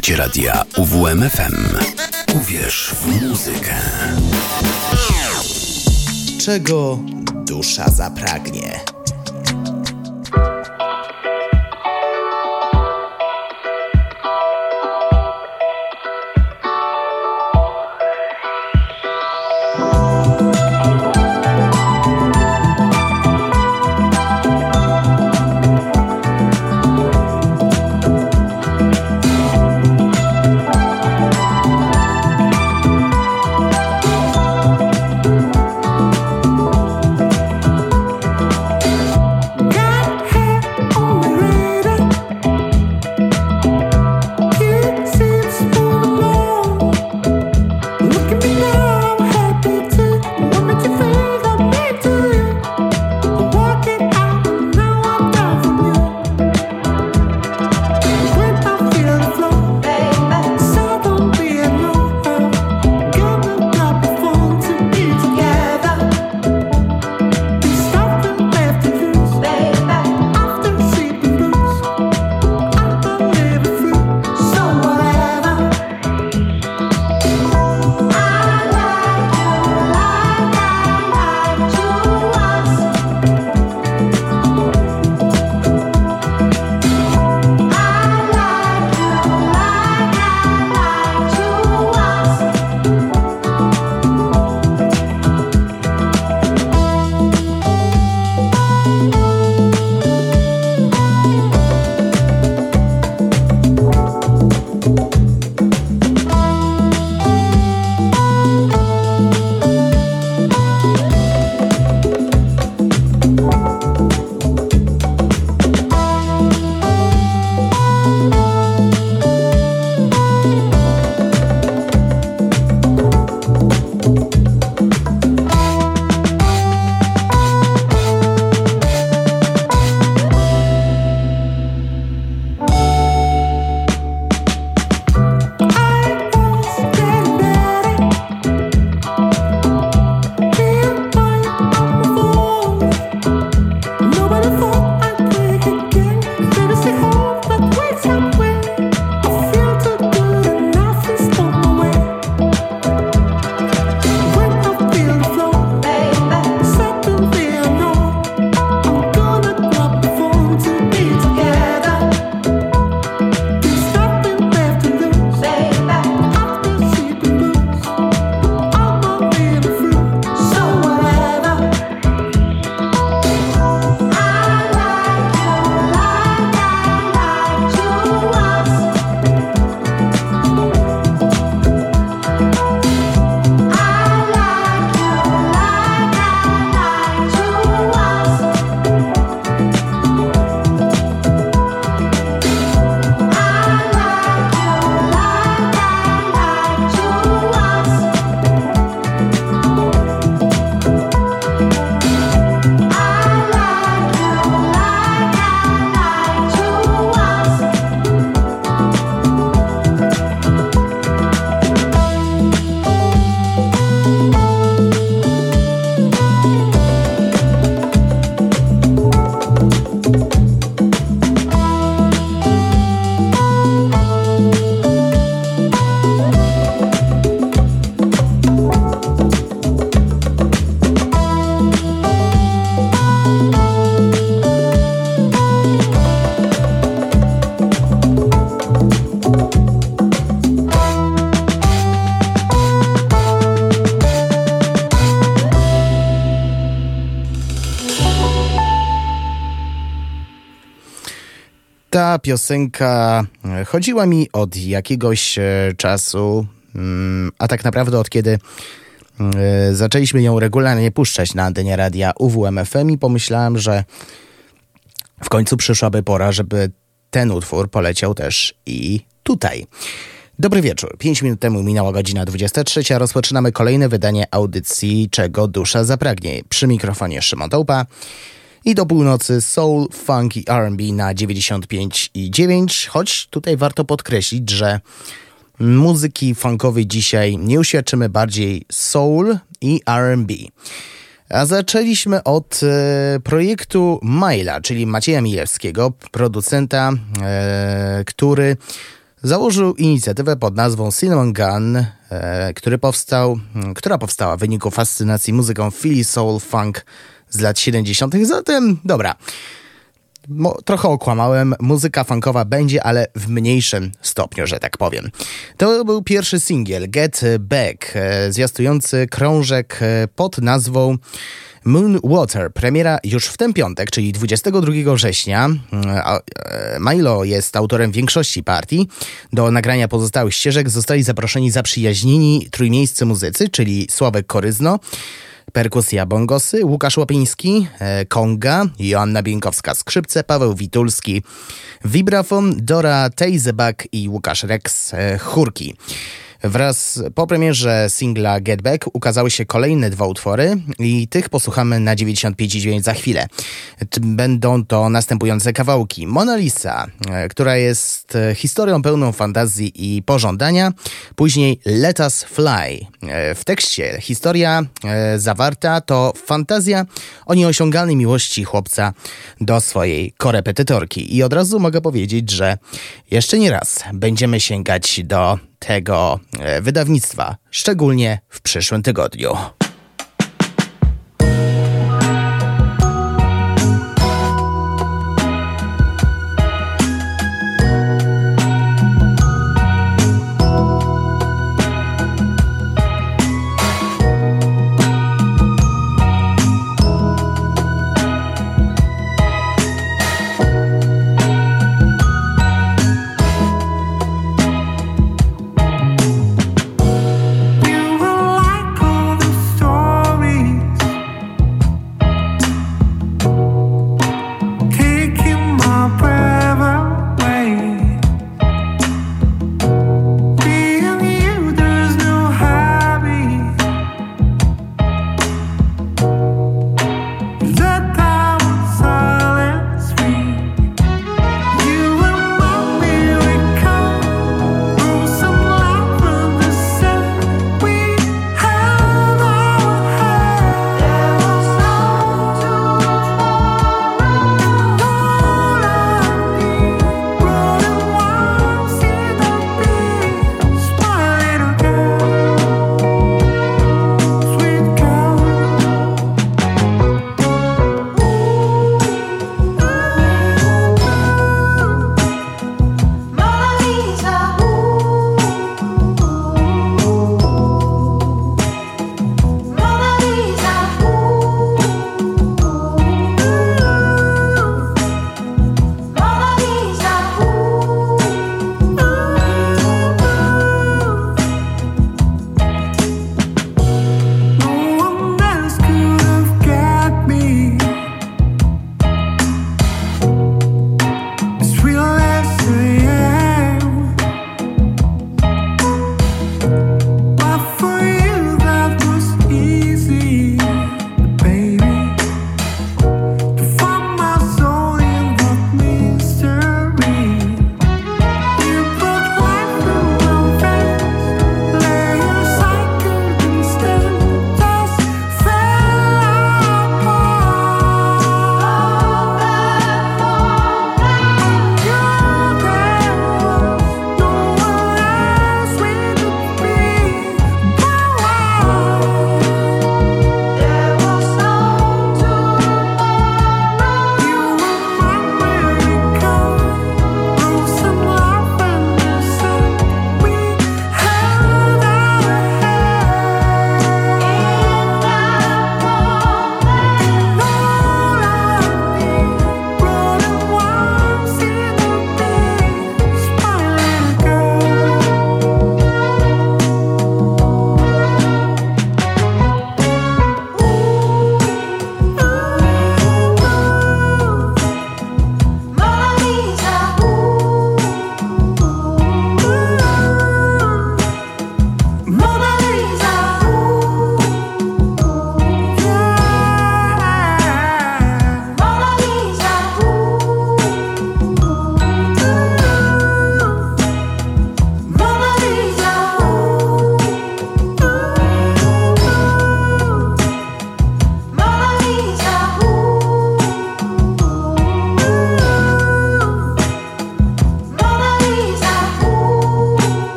Słuchacie radia UWMFM. Uwierz w muzykę. Czego dusza zapragnie? Piosenka e, chodziła mi od jakiegoś e, czasu, mm, a tak naprawdę od kiedy e, zaczęliśmy ją regularnie puszczać na antenie radia UWMFM i pomyślałem, że w końcu przyszłaby pora, żeby ten utwór poleciał też i tutaj. Dobry wieczór. Pięć minut temu minęła godzina 23. Rozpoczynamy kolejne wydanie audycji Czego Dusza Zapragnie. Przy mikrofonie Szymon Dołpa i do północy soul, funk i R&B na 95,9, choć tutaj warto podkreślić, że muzyki funkowej dzisiaj nie uświadczymy bardziej soul i R&B. A zaczęliśmy od e, projektu Maila, czyli Macieja Milewskiego, producenta, e, który założył inicjatywę pod nazwą Cinnamon Gun, e, który powstał, która powstała w wyniku fascynacji muzyką Philly Soul Funk z lat 70. Zatem, dobra, Mo, trochę okłamałem, muzyka funkowa będzie, ale w mniejszym stopniu, że tak powiem. To był pierwszy singiel, Get Back, e, zwiastujący krążek e, pod nazwą Moon Water. Premiera już w ten piątek, czyli 22 września. E, Milo jest autorem większości partii. Do nagrania pozostałych ścieżek zostali zaproszeni zaprzyjaźnieni trójmiejscy muzycy, czyli Sławek Koryzno, Perkusja bongosy, Łukasz Łapiński, e, konga, Joanna Bieńkowska skrzypce, Paweł Witulski, vibrafon, Dora Tejzebak i Łukasz Rex e, chórki. Wraz po premierze singla Get Back ukazały się kolejne dwa utwory i tych posłuchamy na 95,9 za chwilę. Będą to następujące kawałki. Mona Lisa, e, która jest e, historią pełną fantazji i pożądania. Później Let Us Fly. E, w tekście historia zawarta to fantazja o nieosiągalnej miłości chłopca do swojej korepetytorki. I od razu mogę powiedzieć, że jeszcze nie raz będziemy sięgać do tego e, wydawnictwa, szczególnie w przyszłym tygodniu.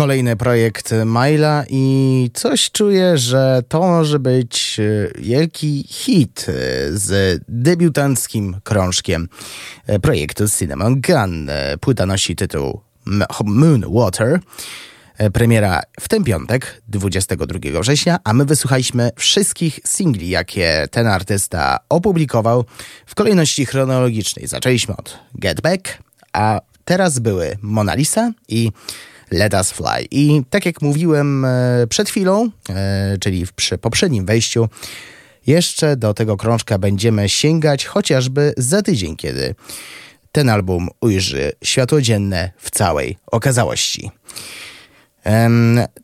Kolejny projekt Maila i coś czuję, że to może być e, wielki hit e, z debiutanckim krążkiem e, projektu Cinnamon Gun. Płyta nosi tytuł Moon Water. Premiera w ten piątek, 22 września, a my wysłuchaliśmy wszystkich singli, jakie ten artysta opublikował w kolejności chronologicznej. Zaczęliśmy od Get Back, a teraz były Mona Lisa i Let Us Fly. I tak jak mówiłem e, przed chwilą, e, czyli przy poprzednim wejściu, jeszcze do tego krążka będziemy sięgać chociażby za tydzień, kiedy ten album ujrzy światło dzienne w całej okazałości.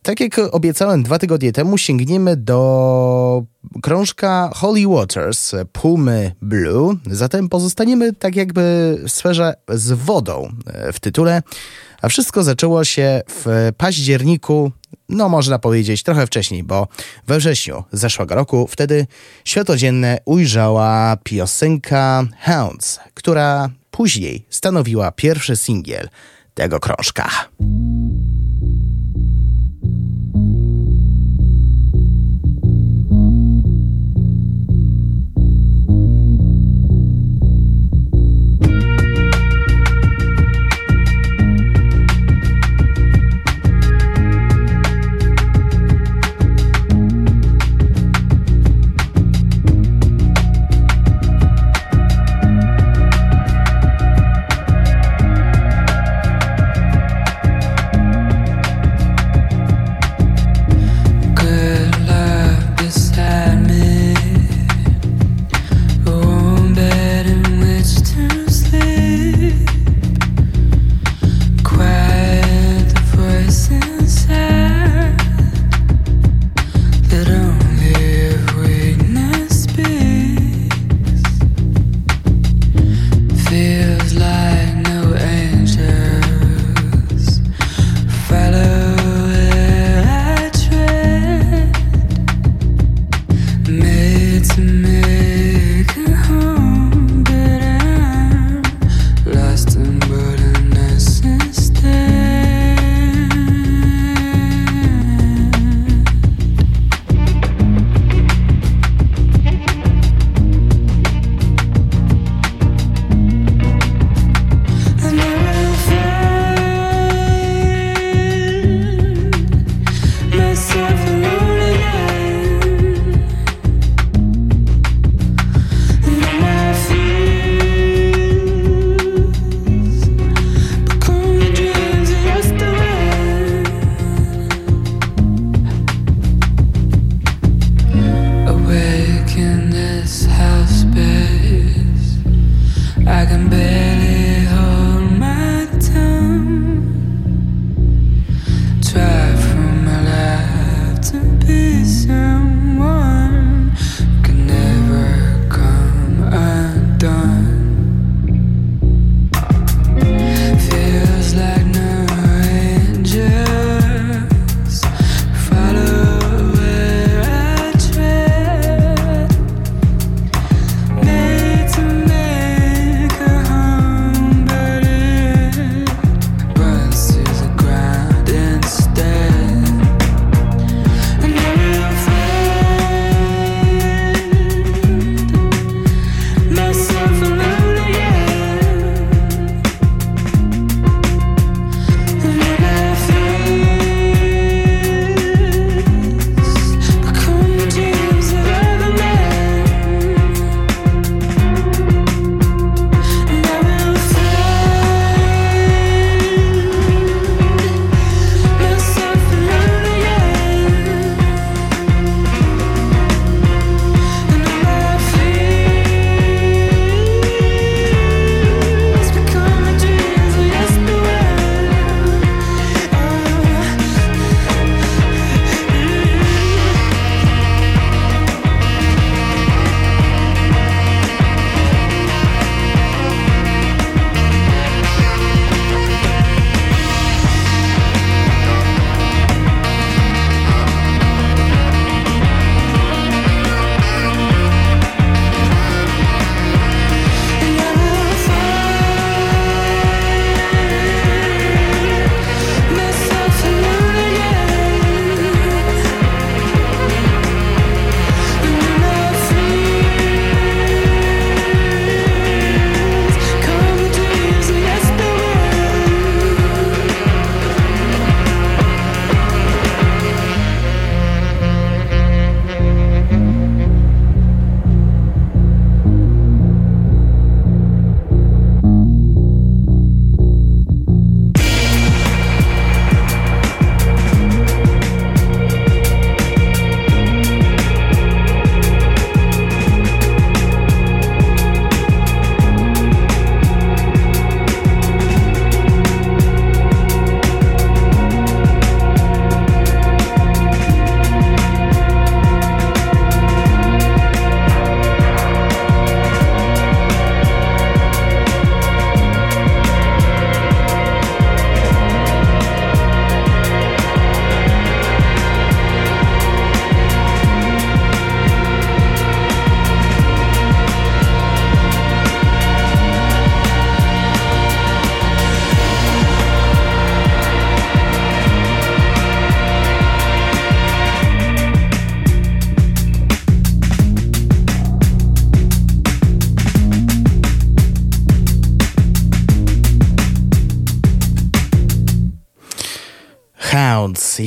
Tak jak obiecałem dwa tygodnie temu, sięgniemy do krążka Holy Waters Pumy Blue. Zatem pozostaniemy tak jakby w sferze z wodą e, w tytule, a wszystko zaczęło się w październiku, no można powiedzieć trochę wcześniej, bo we wrześniu zeszłego roku wtedy światodzienne ujrzała piosenka Hounds, która później stanowiła pierwszy singiel tego krążka.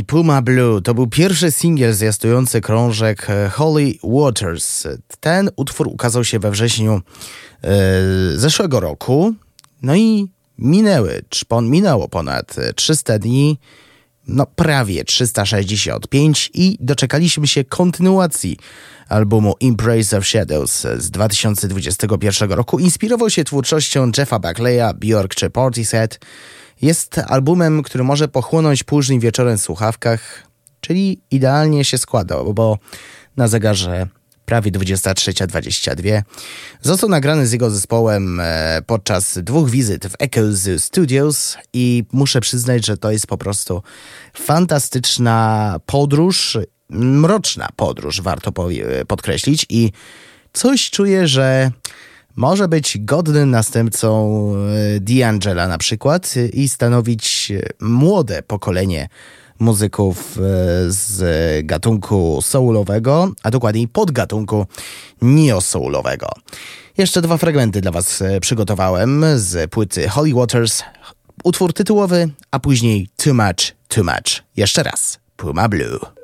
Puma Blue to był pierwszy singiel zwiastujący krążek e, Holy Waters. Ten utwór ukazał się we wrześniu e, zeszłego roku. No i minęły, minęło ponad 300 dni, no prawie 365 i doczekaliśmy się kontynuacji albumu Embrace of Shadows z 2021 roku. Inspirował się twórczością Jeffa Buckleya, Bjork czy Portishead. Jest albumem, który może pochłonąć późnym wieczorem w słuchawkach, czyli idealnie się składa, bo na zegarze prawie 23.22. Został nagrany z jego zespołem e, podczas dwóch wizyt w Echoes Studios i muszę przyznać, że to jest po prostu fantastyczna podróż, mroczna podróż, warto podkreślić i coś czuję, że może być godnym następcą e, D'Angela na przykład i stanowić młode pokolenie muzyków e, z gatunku soulowego, a dokładniej podgatunku neo-soulowego. Jeszcze dwa fragmenty dla Was e, przygotowałem z płyty Holy Waters, utwór tytułowy, a później Too Much, Too Much. Jeszcze raz, Puma Blue.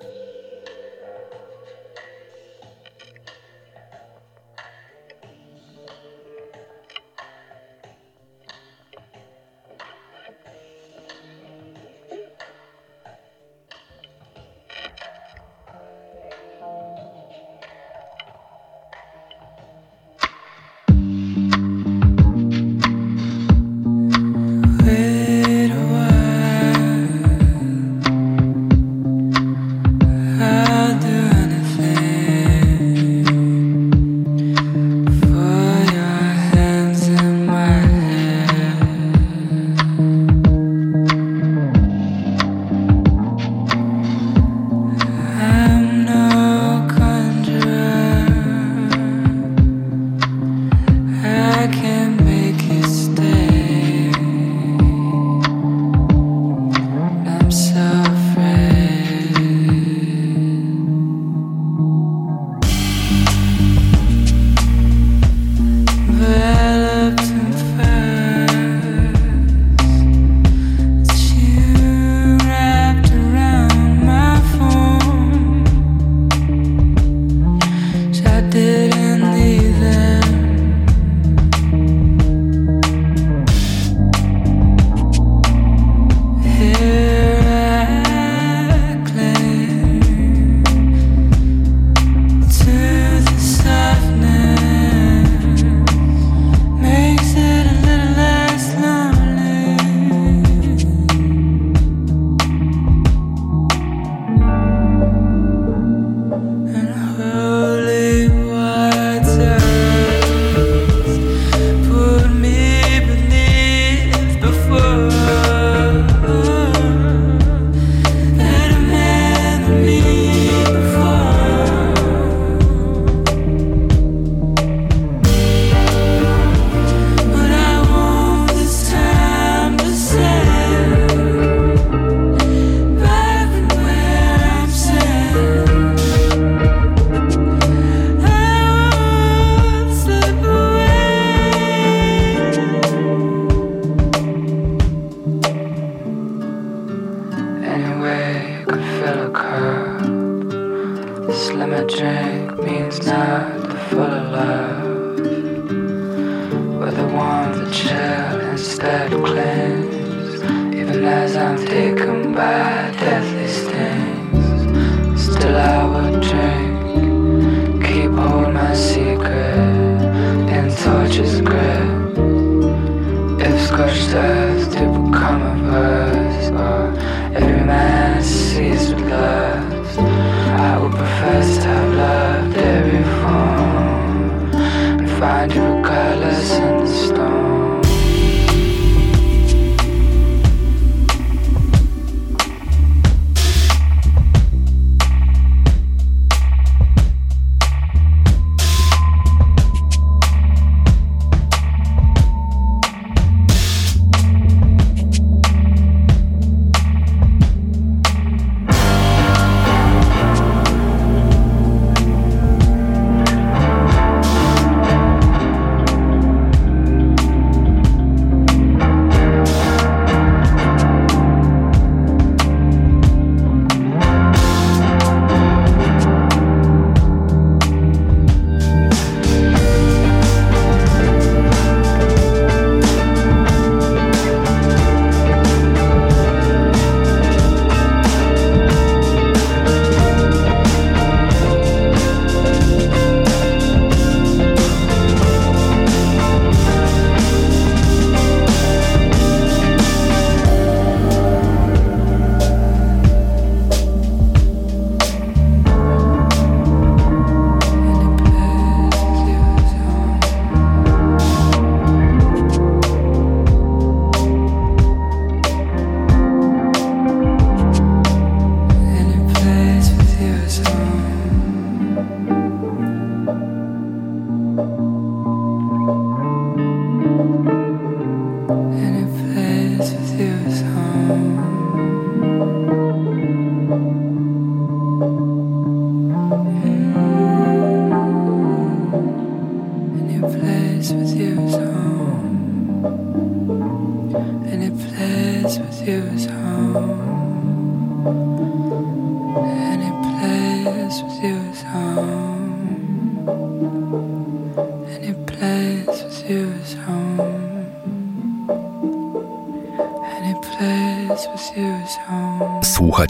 anyway could fill a cup. Slim a drink means not the full of love. With the warmth, the chill instead cleanse. Even as I'm taken by deathly stings, still I will drink. Keep hold my secret in torches grip. If scorched earth to become a bird. Just.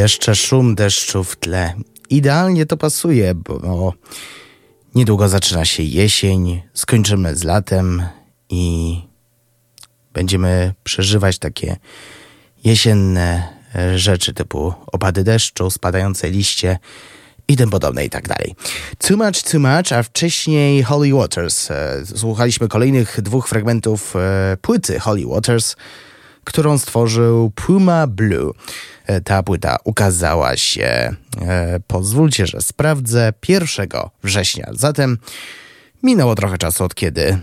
jeszcze szum deszczu w tle. Idealnie to pasuje, bo niedługo zaczyna się jesień, skończymy z latem i będziemy przeżywać takie jesienne e, rzeczy typu opady deszczu, spadające liście i tym podobne i tak dalej. Too Much, Too Much, a wcześniej Holly Waters. E, słuchaliśmy kolejnych dwóch fragmentów e, płyty Holly Waters, którą stworzył Puma Blue. E, ta płyta ukazała się, e, pozwólcie, że sprawdzę, 1 września. Zatem minęło trochę czasu od kiedy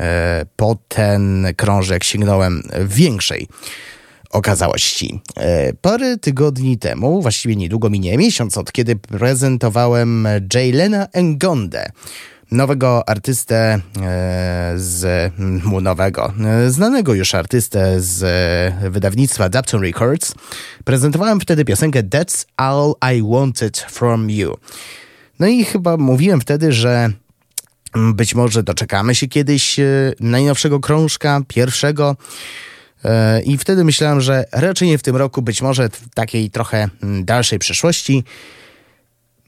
e, po ten krążek sięgnąłem większej okazałości. Parę tygodni temu, właściwie niedługo minie miesiąc, od kiedy prezentowałem Jaylena Engonde, nowego artystę e, z nowego, e, znanego już artystę z wydawnictwa Dapton Records. Prezentowałem wtedy piosenkę That's All I Wanted From You. No i chyba mówiłem wtedy, że być może doczekamy się kiedyś e, najnowszego krążka, pierwszego. I wtedy myślałem, że raczej nie w tym roku, być może w takiej trochę dalszej przyszłości.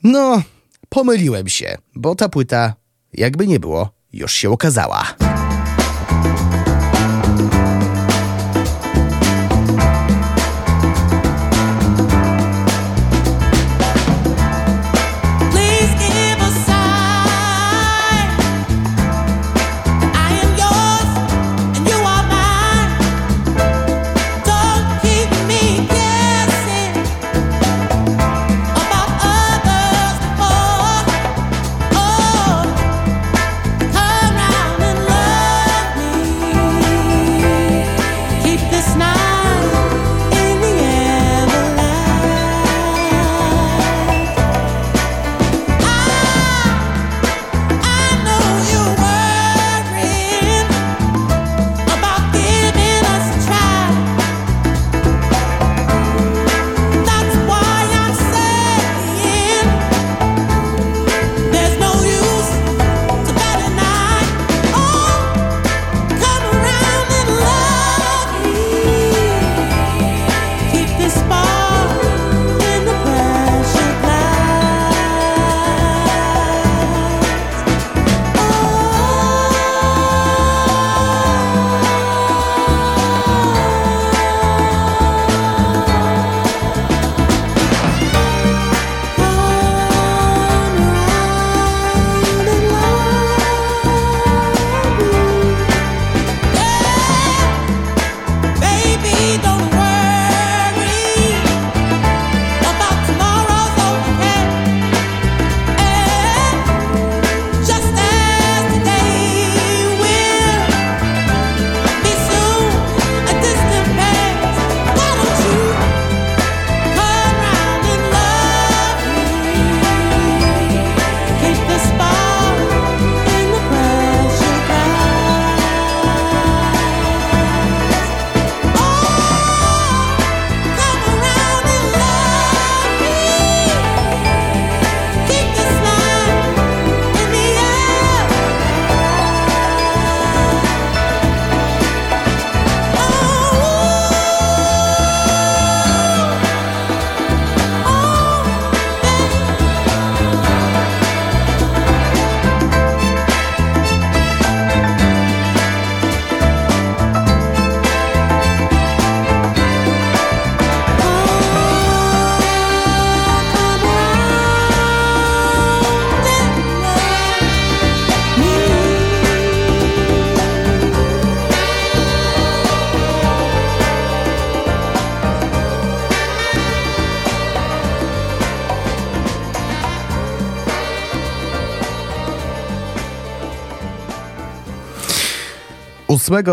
No, pomyliłem się, bo ta płyta jakby nie było, już się okazała.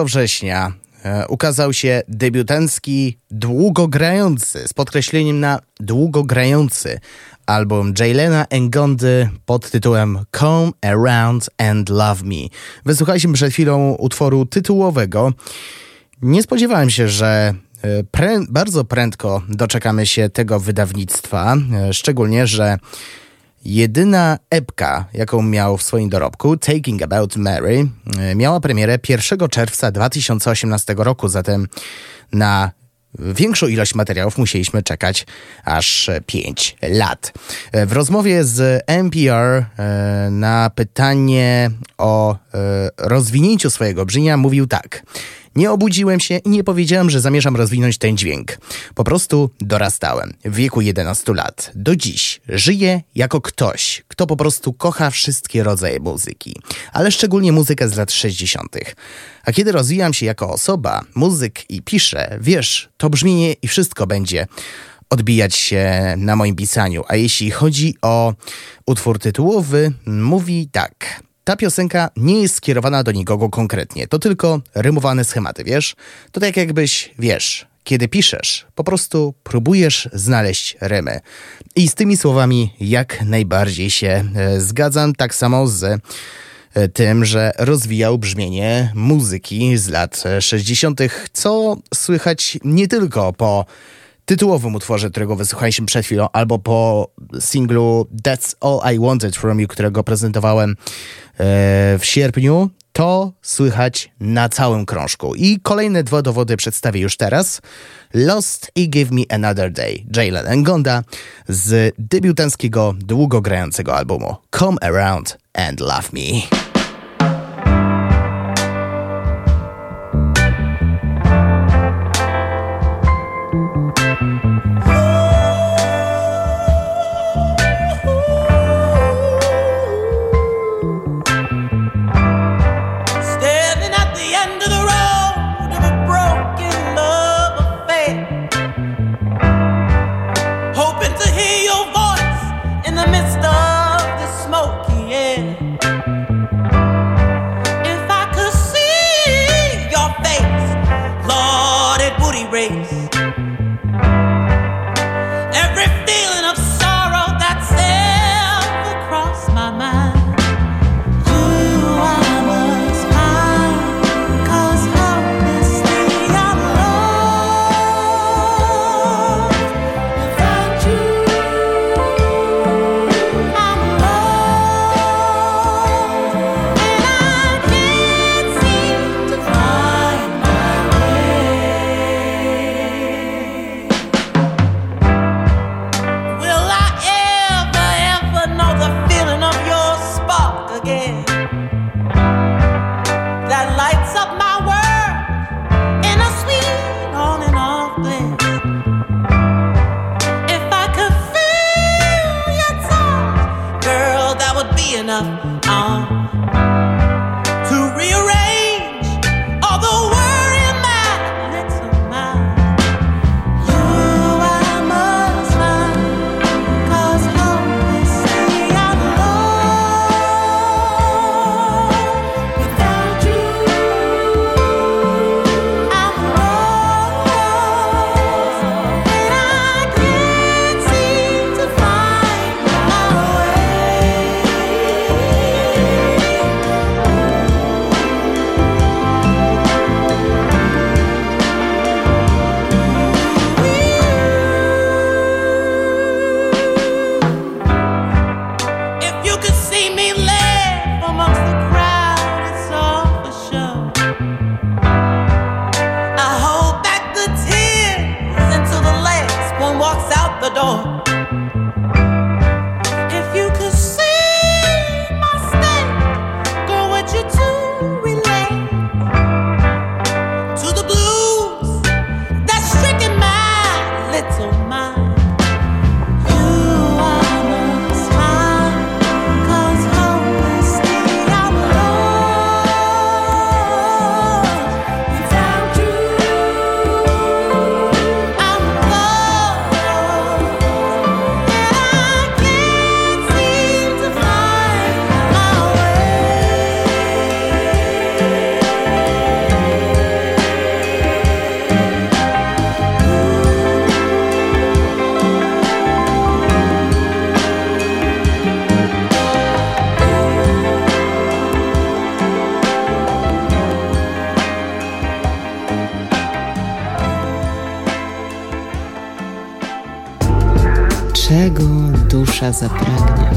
Września e, ukazał się debiutancki, długogrający, z podkreśleniem na długogrający album Jaylena Engondy pod tytułem Come Around and Love Me. Wysłuchaliśmy przed chwilą utworu tytułowego. Nie spodziewałem się, że e, prę bardzo prędko doczekamy się tego wydawnictwa, e, szczególnie, że Jedyna epka, jaką miał w swoim dorobku, Taking About Mary, e, miała premierę 1 czerwca 2018 roku, zatem na większą ilość materiałów musieliśmy czekać aż 5 lat. W rozmowie z NPR e, na pytanie o e, rozwinięciu swojego brzmienia mówił tak. Nie obudziłem się i nie powiedziałem, że zamierzam rozwinąć ten dźwięk. Po prostu dorastałem w wieku 11 lat. Do dziś żyję jako ktoś, kto po prostu kocha wszystkie rodzaje muzyki, ale szczególnie muzykę z lat 60. A kiedy rozwijam się jako osoba, muzyk i piszę, wiesz, to brzmienie i wszystko będzie odbijać się na moim pisaniu. A jeśli chodzi o utwór tytułowy, mówi tak. Ta piosenka nie jest skierowana do nikogo konkretnie, to tylko rymowane schematy, wiesz? To tak jakbyś, wiesz, kiedy piszesz, po prostu próbujesz znaleźć rymy. I z tymi słowami jak najbardziej się e, zgadzam, tak samo z e, tym, że rozwijał brzmienie muzyki z lat 60., co słychać nie tylko po tytułowym utworze, którego wysłuchaliśmy przed chwilą, albo po singlu That's All I Wanted From You, którego prezentowałem e, w sierpniu, to słychać na całym krążku. I kolejne dwa dowody przedstawię już teraz. Lost i Give Me Another Day, Jalen Ngonda z debiutanckiego, długo grającego albumu Come Around and Love Me. Zapragnie.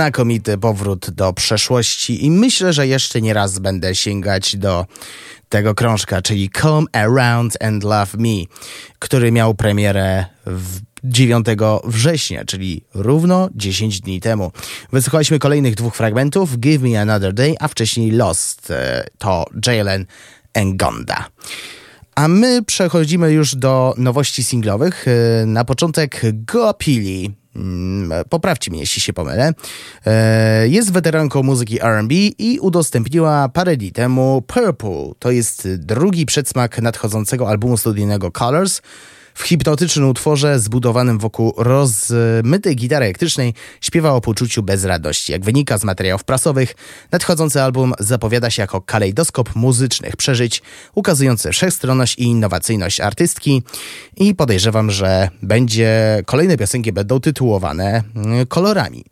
Znakomity powrót do przeszłości i myślę, że jeszcze nie raz będę sięgać do tego krążka, czyli Come Around and Love Me, który miał premierę w 9 września, czyli równo 10 dni temu. Wysłuchaliśmy kolejnych dwóch fragmentów, Give Me Another Day, a wcześniej Lost, e, to Jalen Ngonda. A my przechodzimy już do nowości singlowych. E, na początek Goapili. Mm, poprawcie mnie, jeśli się pomylę. E, jest weteranką muzyki RB i udostępniła parę dni temu Purple. To jest drugi przedsmak nadchodzącego albumu studyjnego Colors w hipnotycznym utworze zbudowanym wokół rozmytej gitary elektrycznej śpiewa o poczuciu bezradności. Jak wynika z materiałów prasowych, nadchodzący album zapowiada się jako kalejdoskop muzycznych przeżyć, ukazujący wszechstronność i innowacyjność artystki i podejrzewam, że będzie kolejne piosenki będą tytułowane mm, kolorami.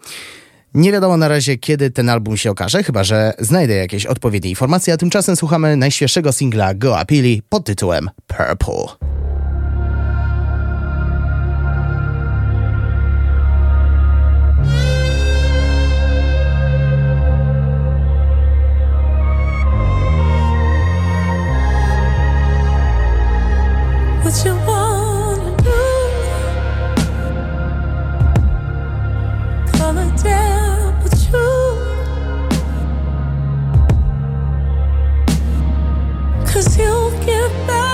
Nie wiadomo na razie, kiedy ten album się okaże, chyba że znajdę jakieś odpowiednie informacje, a tymczasem słuchamy najświeższego singla Go Apili pod tytułem Purple. Cause you give back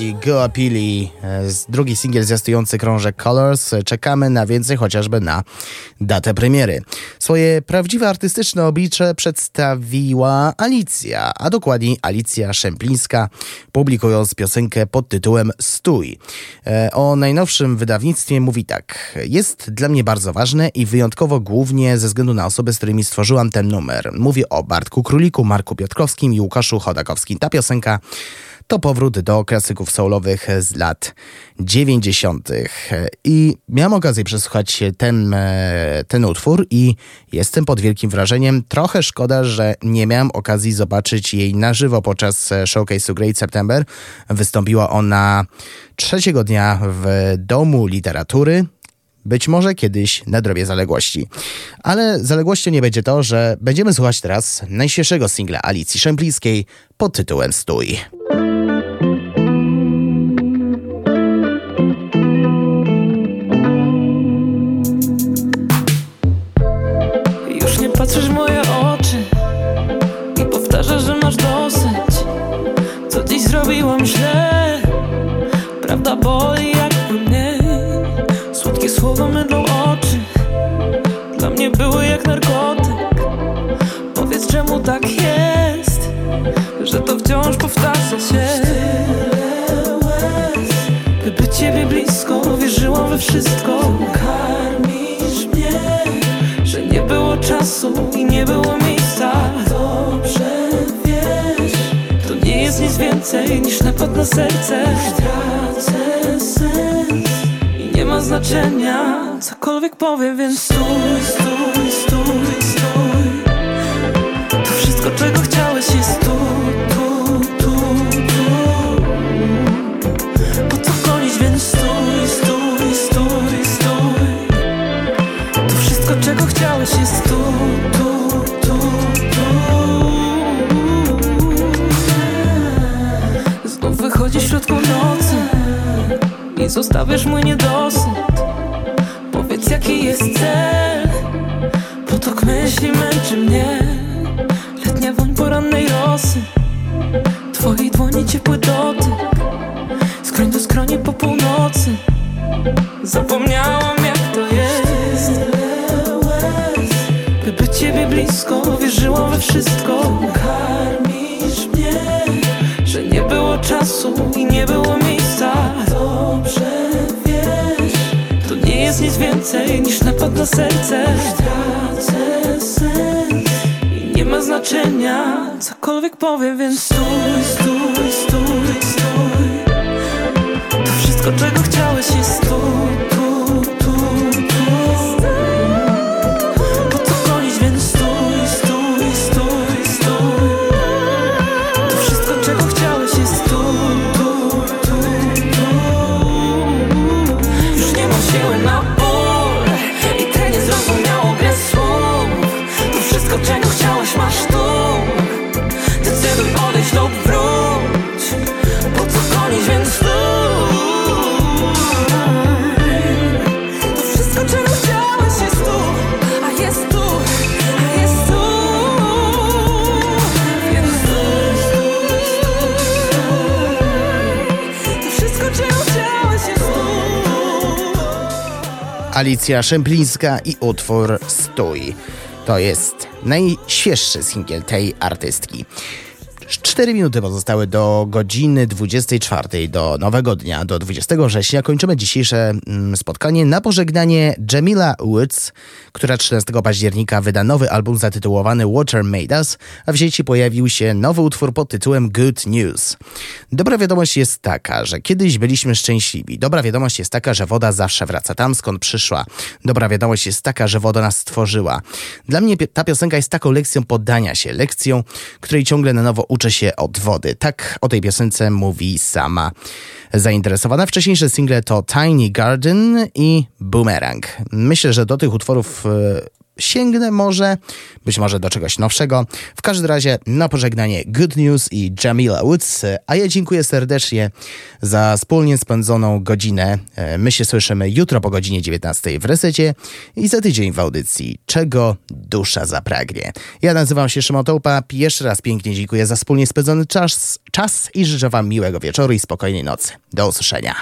i Goapili, e, drugi singiel zwiastujący krążek Colors. Czekamy na więcej, chociażby na datę premiery. Swoje prawdziwe artystyczne oblicze przedstawiła Alicja, a dokładniej Alicja Szemplińska, publikując piosenkę pod tytułem Stój. E, o najnowszym wydawnictwie mówi tak. Jest dla mnie bardzo ważne i wyjątkowo głównie ze względu na osoby, z którymi stworzyłam ten numer. Mówię o Bartku Króliku, Marku Piotrkowskim i Łukaszu Chodakowskim. Ta piosenka to powrót do klasyków soulowych z lat 90. I miałem okazję przesłuchać ten, e, ten utwór i jestem pod wielkim wrażeniem. Trochę szkoda, że nie miałem okazji zobaczyć jej na żywo podczas showcase'u Great September. Wystąpiła ona trzeciego dnia w Domu Literatury być może kiedyś nadrobię zaległości. Ale zaległością nie będzie to, że będziemy słuchać teraz najświeższego singla Alicji Szemplińskiej pod tytułem Stój. Prawda boli jak mnie. Słodkie słowa mydlą oczy. Dla mnie były jak narkotyk. Powiedz czemu tak jest, że to wciąż powtarza się. By ciebie blisko, wierzyłam we wszystko. Karmisz mnie, że nie było czasu i nie było miejsca. Więcej niż na serce. Tracę sens i nie ma znaczenia, cokolwiek powiem, więc stój, stój, stój, stój. To wszystko, czego chciałeś jest tu, tu, tu, tu. Po co gonić, więc stój, stój, stój, stój. To wszystko, czego chciałeś jest tu, tu, Znów wychodzi w środku nocy i zostawiasz mój niedosyt. Powiedz, jaki jest cel? Potok myśli męczy mnie. Letnia woń porannej rosy. Twojej dłoni ciepły dotyk. Skroń do skroni po północy. Zapomniałam jak to jest By być ciebie blisko Wierzyłam we wszystko więcej niż na serce. Tracę sens I nie ma znaczenia. Cokolwiek powiem, więc stój, stój, stój, stój. To wszystko, czego chciałeś jest tu, Alicja Szemplińska i utwór Stój. To jest najświeższy singiel tej artystki. 4 minuty pozostały do godziny 24, do nowego dnia, do 20 września. Kończymy dzisiejsze mm, spotkanie na pożegnanie Jamila Woods, która 13 października wyda nowy album zatytułowany Water Made Us, a w sieci pojawił się nowy utwór pod tytułem Good News. Dobra wiadomość jest taka, że kiedyś byliśmy szczęśliwi. Dobra wiadomość jest taka, że woda zawsze wraca tam, skąd przyszła. Dobra wiadomość jest taka, że woda nas stworzyła. Dla mnie ta piosenka jest taką lekcją poddania się, lekcją, której ciągle na nowo uczę się od wody. Tak o tej piosence mówi sama zainteresowana. Wcześniejsze single to Tiny Garden i Boomerang. Myślę, że do tych utworów e, sięgnę może, być może do czegoś nowszego. W każdym razie na pożegnanie Good News i Jamila Woods, a ja dziękuję serdecznie za wspólnie spędzoną godzinę. E, my się słyszymy jutro po godzinie 19 w resecie i za tydzień w audycji Czego dusza zapragnie. Ja nazywam się Szymon Tołpa. Jeszcze raz pięknie dziękuję za wspólnie spędzony czas, czas i życzę Wam miłego wieczoru i spokojnej nocy. Do usłyszenia.